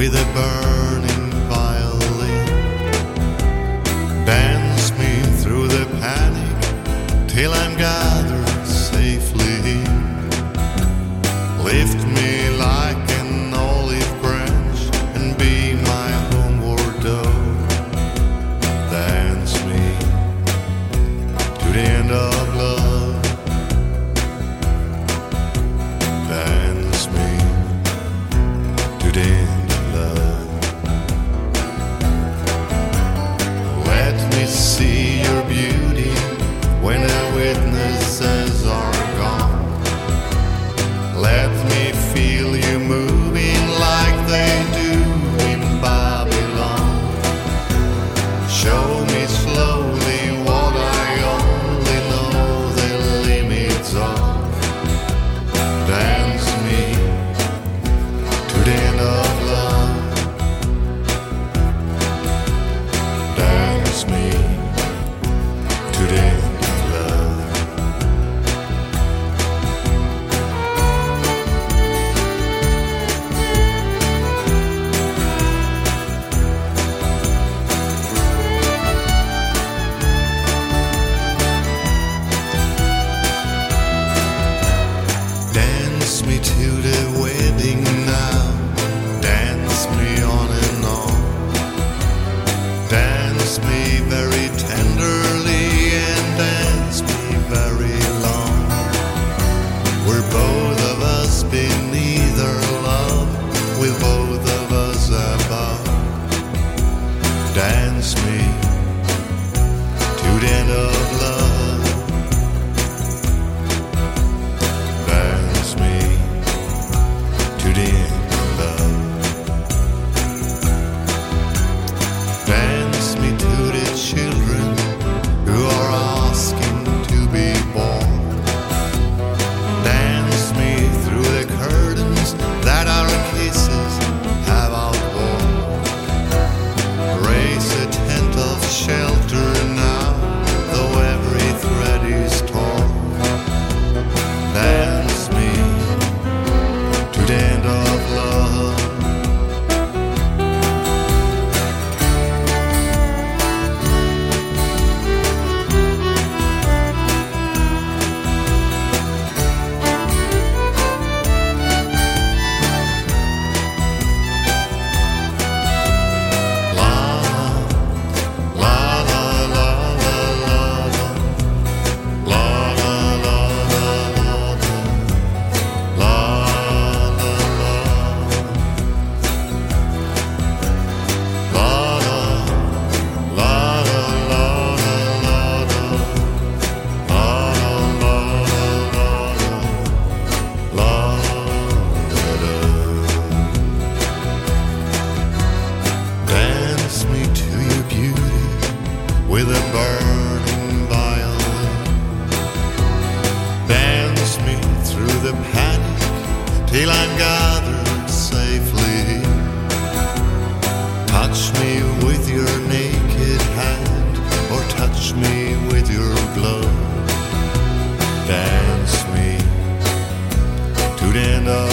with a bird. caress me very tenderly. with a burning violin. Dance me through the panic till I'm gathered safely. Touch me with your naked hand or touch me with your glove. Dance me to the end of